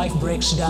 himself breaks his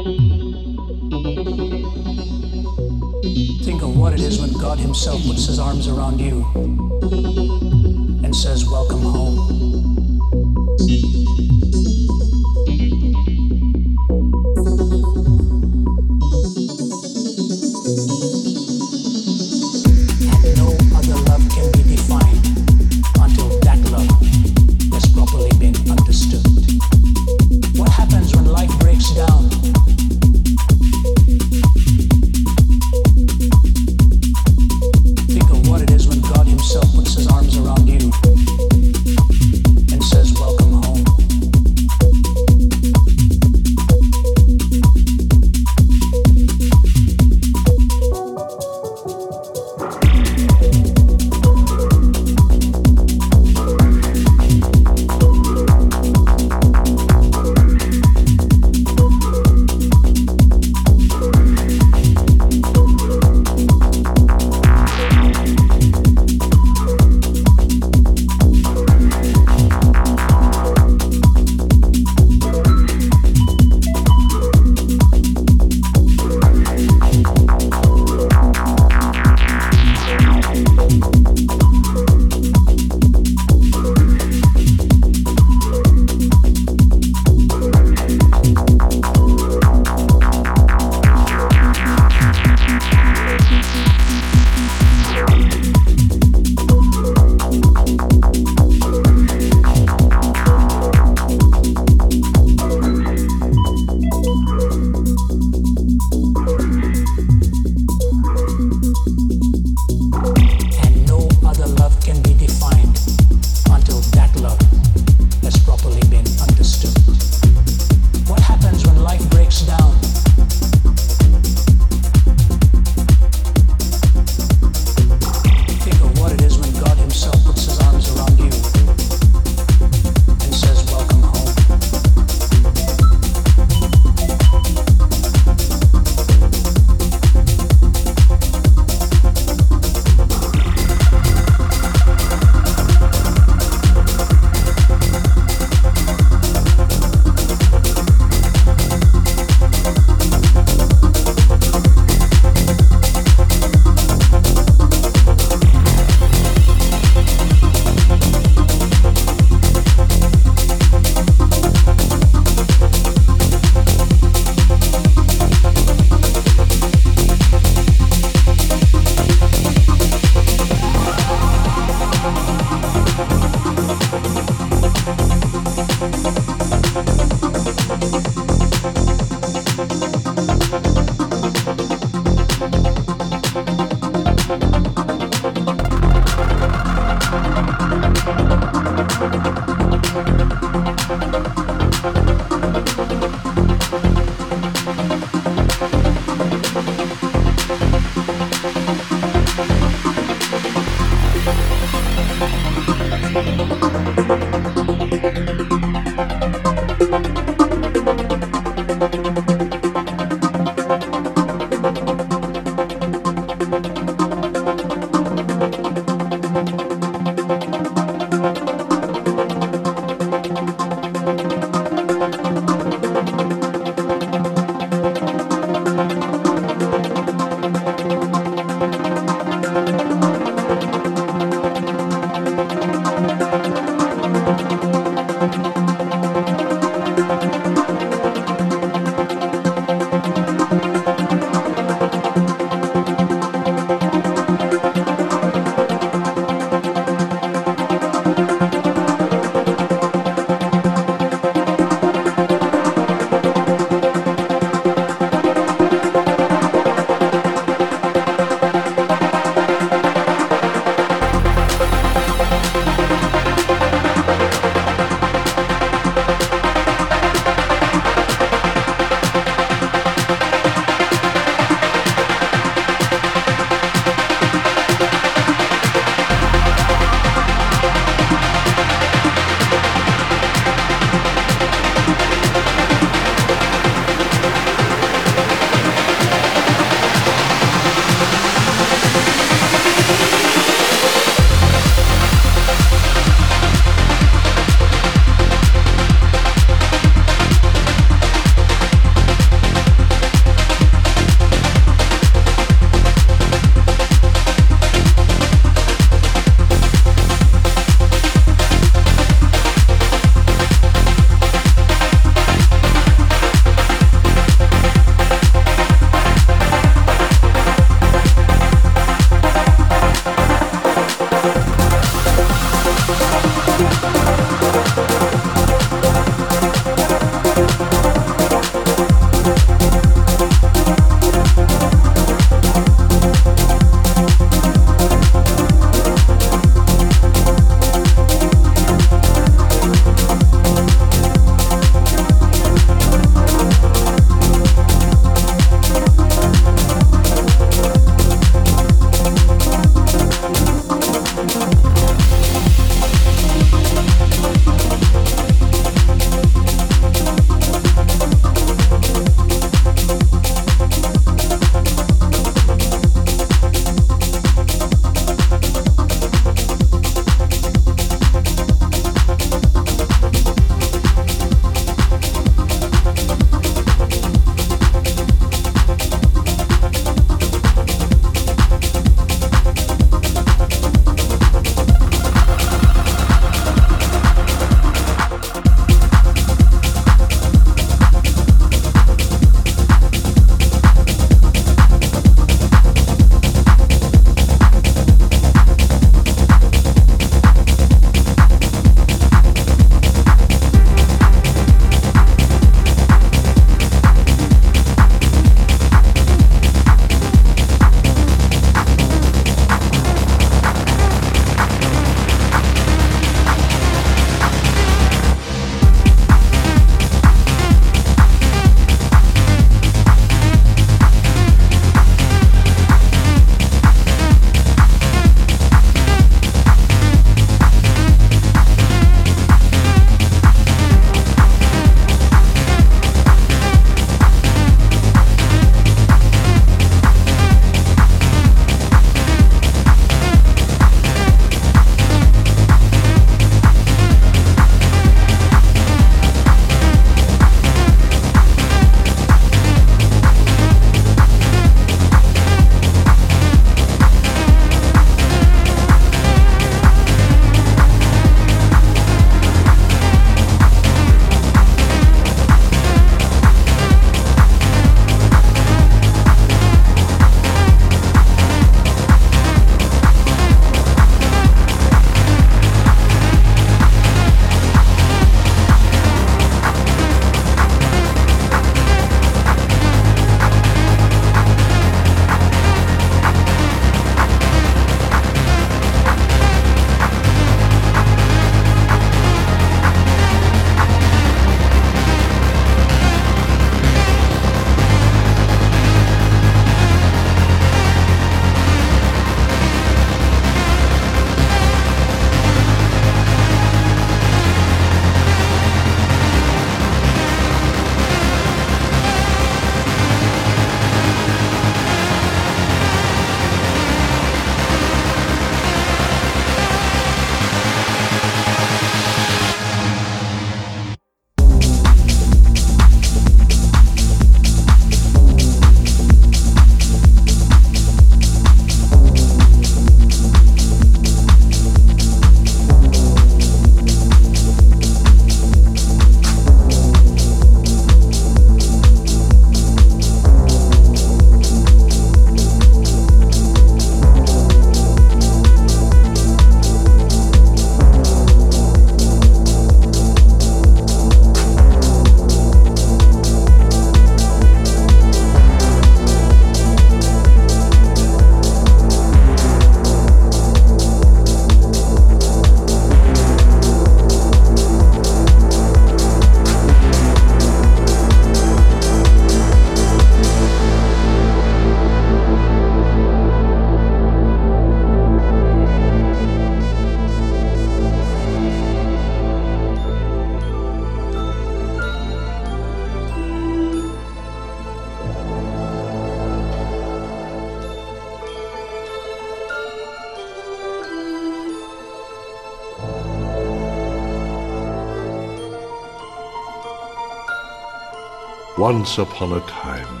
Once upon a time,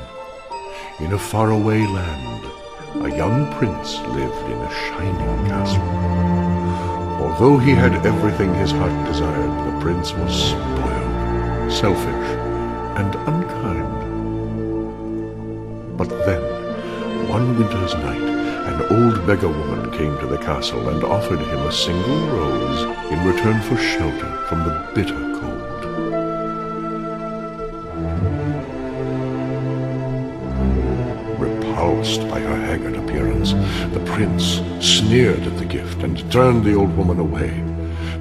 in a faraway land, a young prince lived in a shining castle. Although he had everything his heart desired, the prince was spoiled, selfish, and unkind. But then, one winter's night, an old beggar woman came to the castle and offered him a single rose in return for shelter from the bitter and turned the old woman away.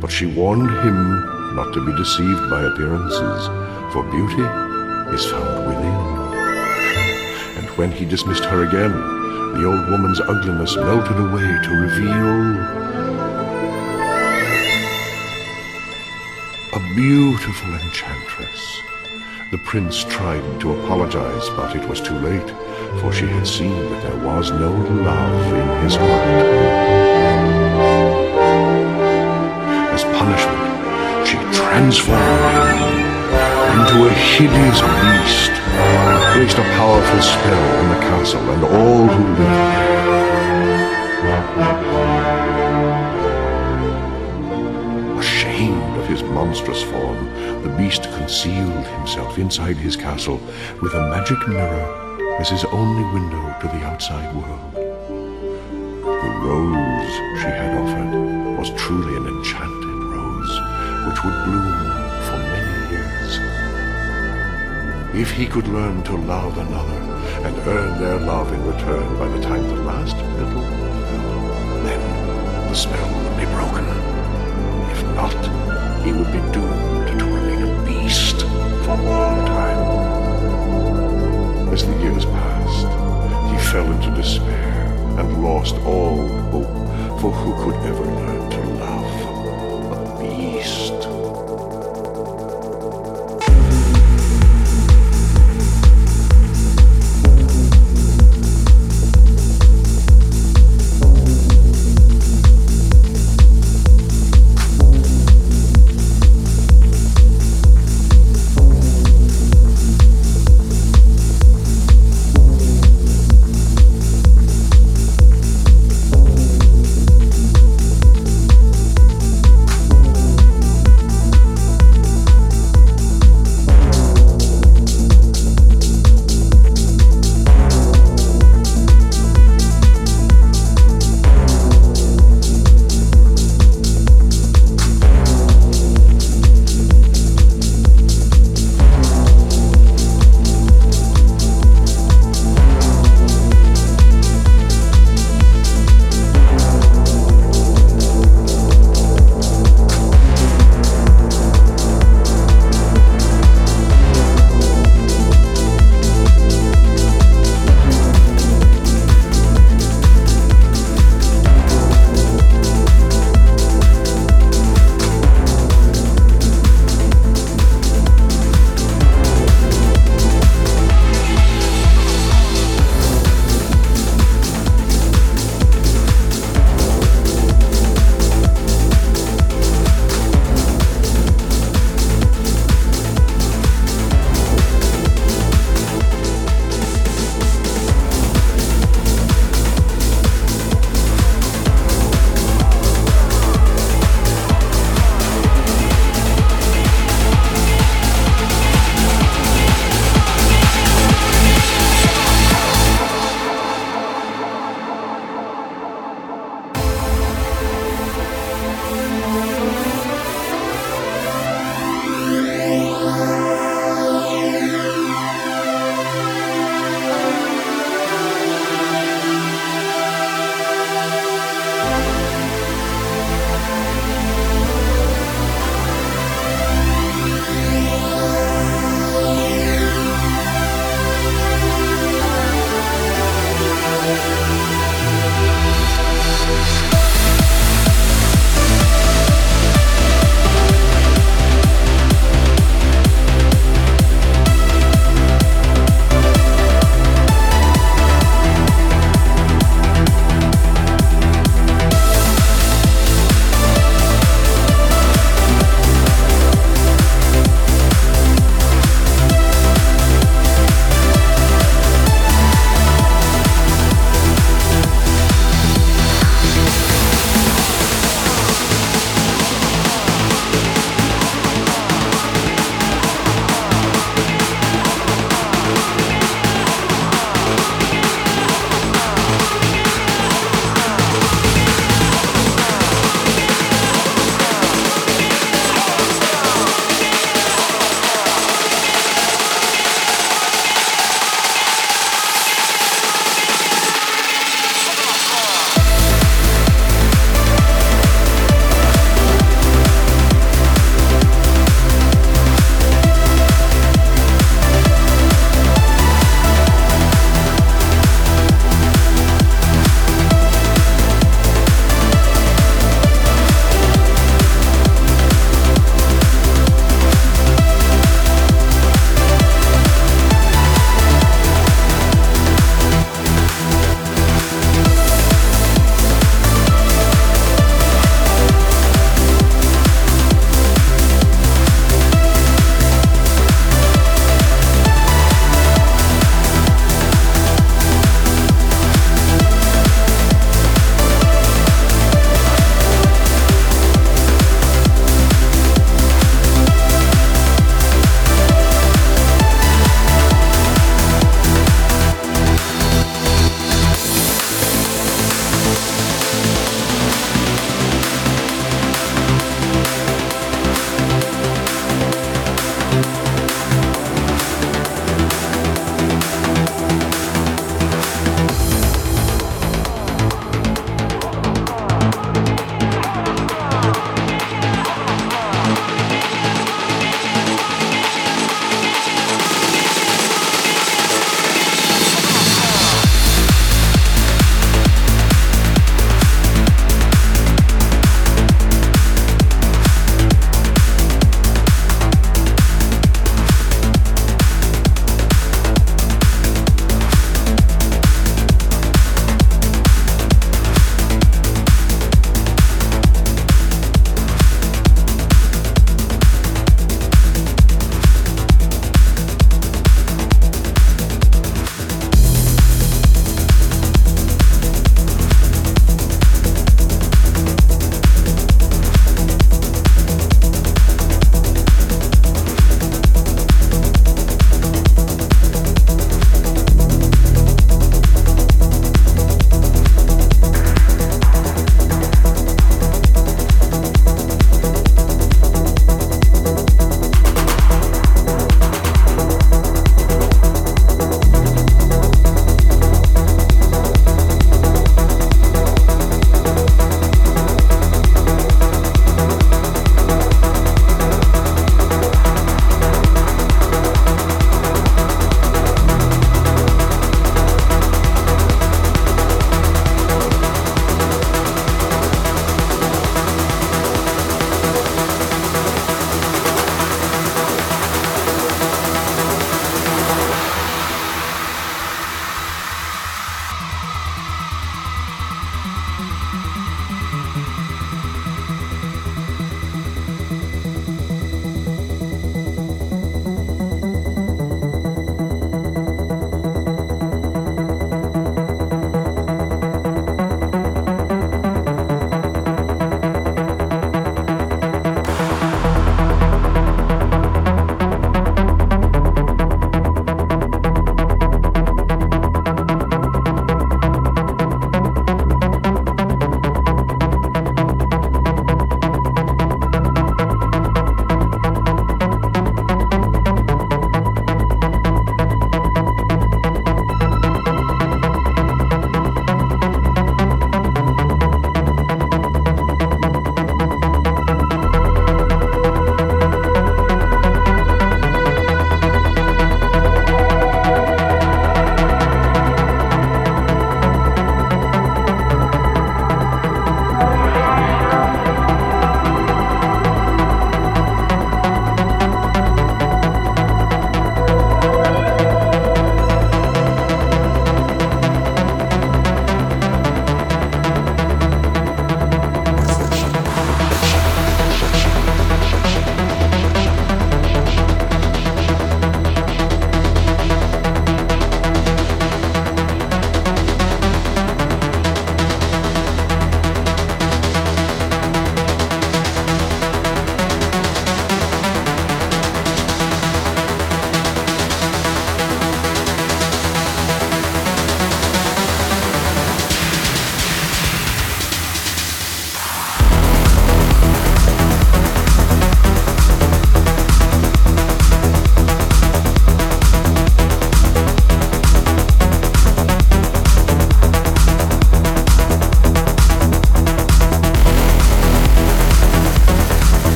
But she warned him not to be deceived by appearances, for beauty is found within. And when he dismissed her again, the old woman's ugliness melted away to reveal a beautiful enchantress. The prince tried to apologize, but it was too late, for she had seen that there was no love in his heart. Transformed into a hideous beast placed a powerful spell on the castle and all who lived there. Ashamed of his monstrous form, the beast concealed himself inside his castle with a magic mirror as his only window to the outside world. The rose she had offered was truly an enchanted rose, which would bloom for many years. If he could learn to love another and earn their love in return by the time the last petal fell, then the spell would be broken. If not, he would be doomed to remain a beast for all time. As the years passed, he fell into despair and lost all hope, for who could ever learn to love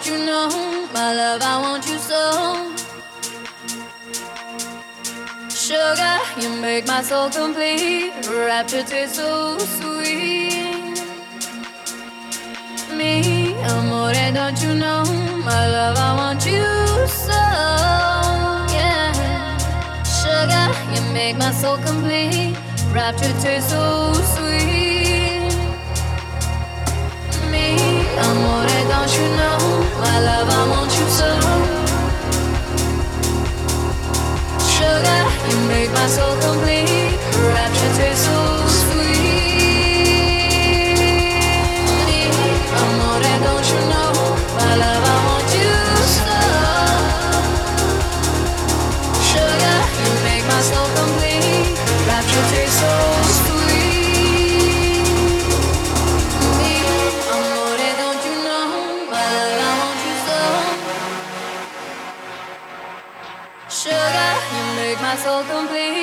want you know, my love, I want you so. Sugar, you make my soul complete. Rapture tastes so sweet. Me, amore, don't you know? My love, I want you so. Yeah. Sugar, you make my soul complete. Rapture tastes so sweet. Me, amore my soul complete. Rapture takes over. so complete.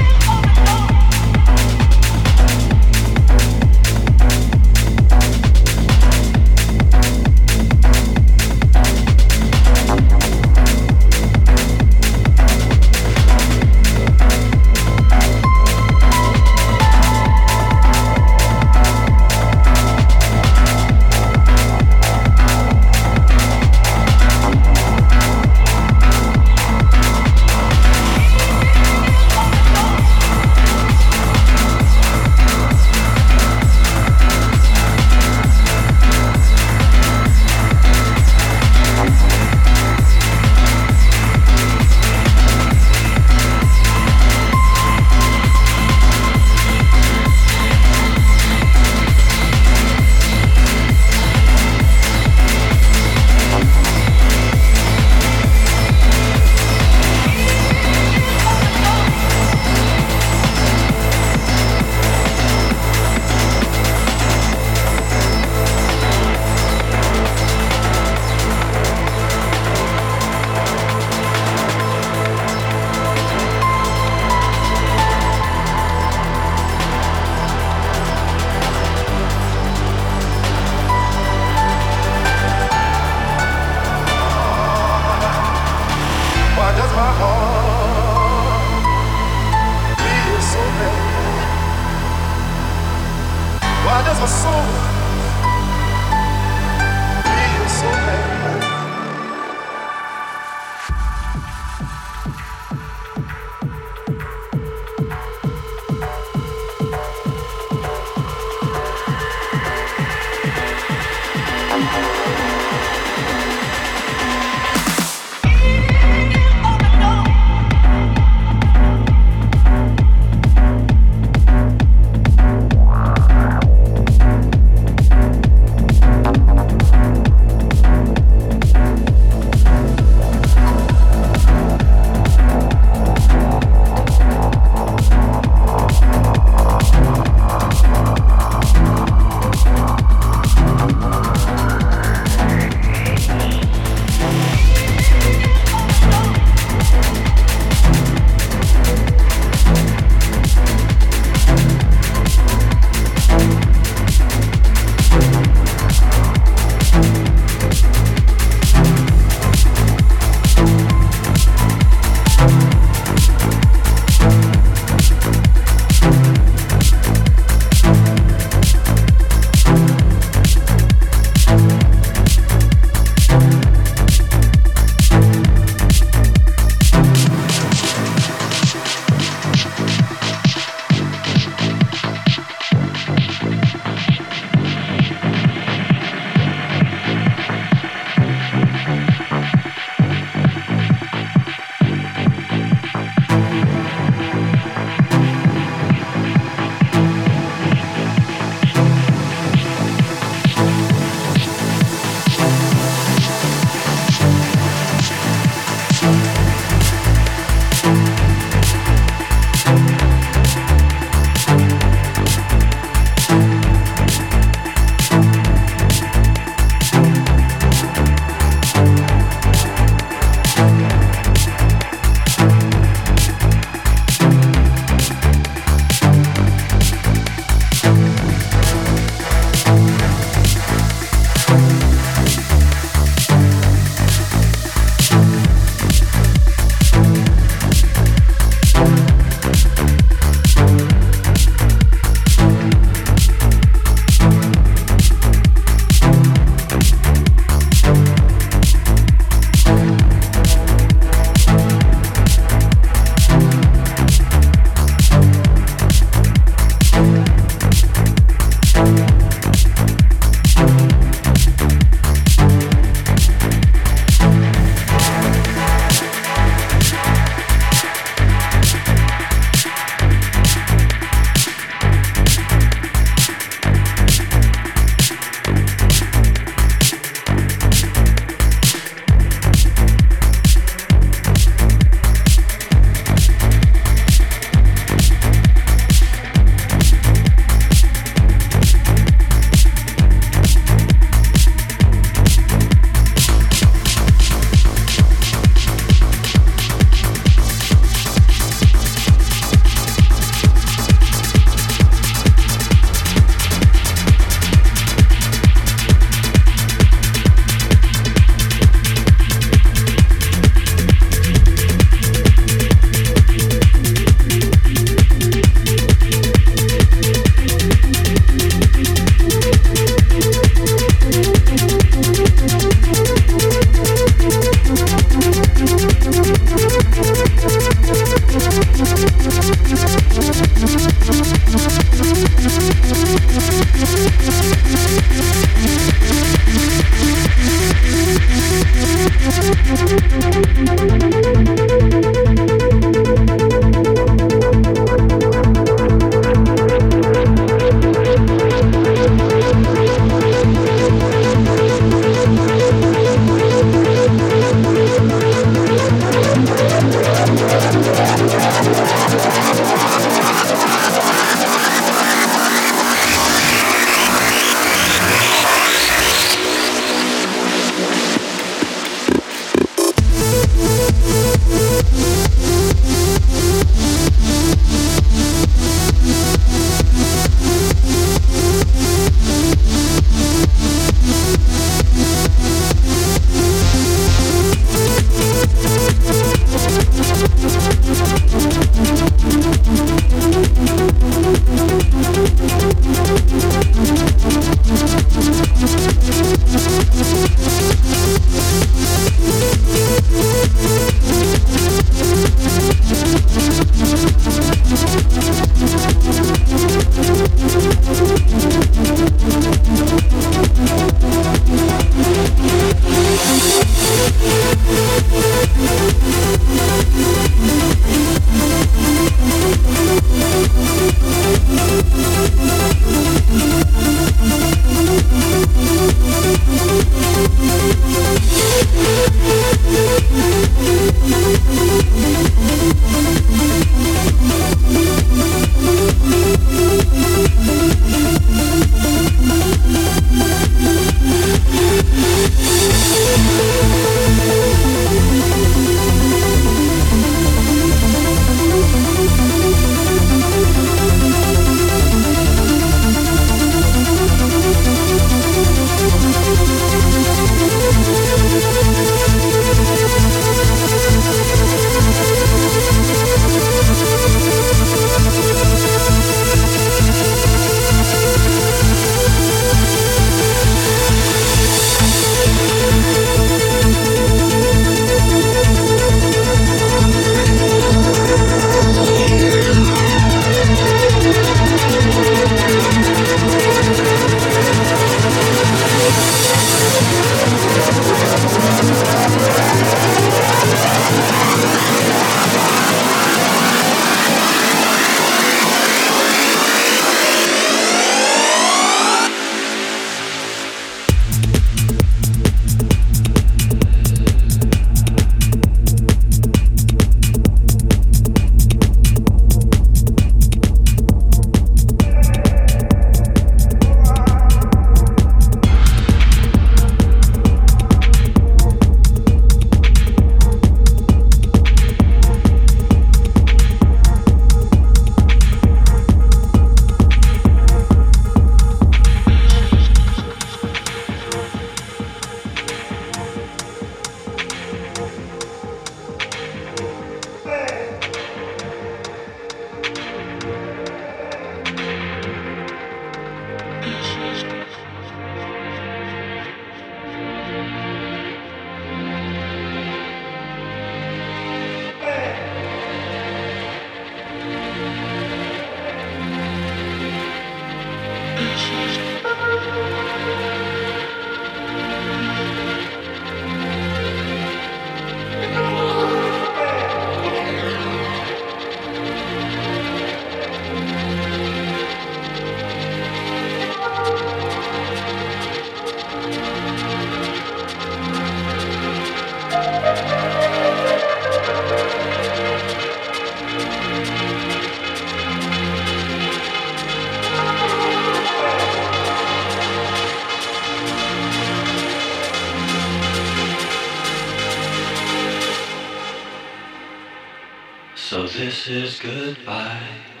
This is goodbye.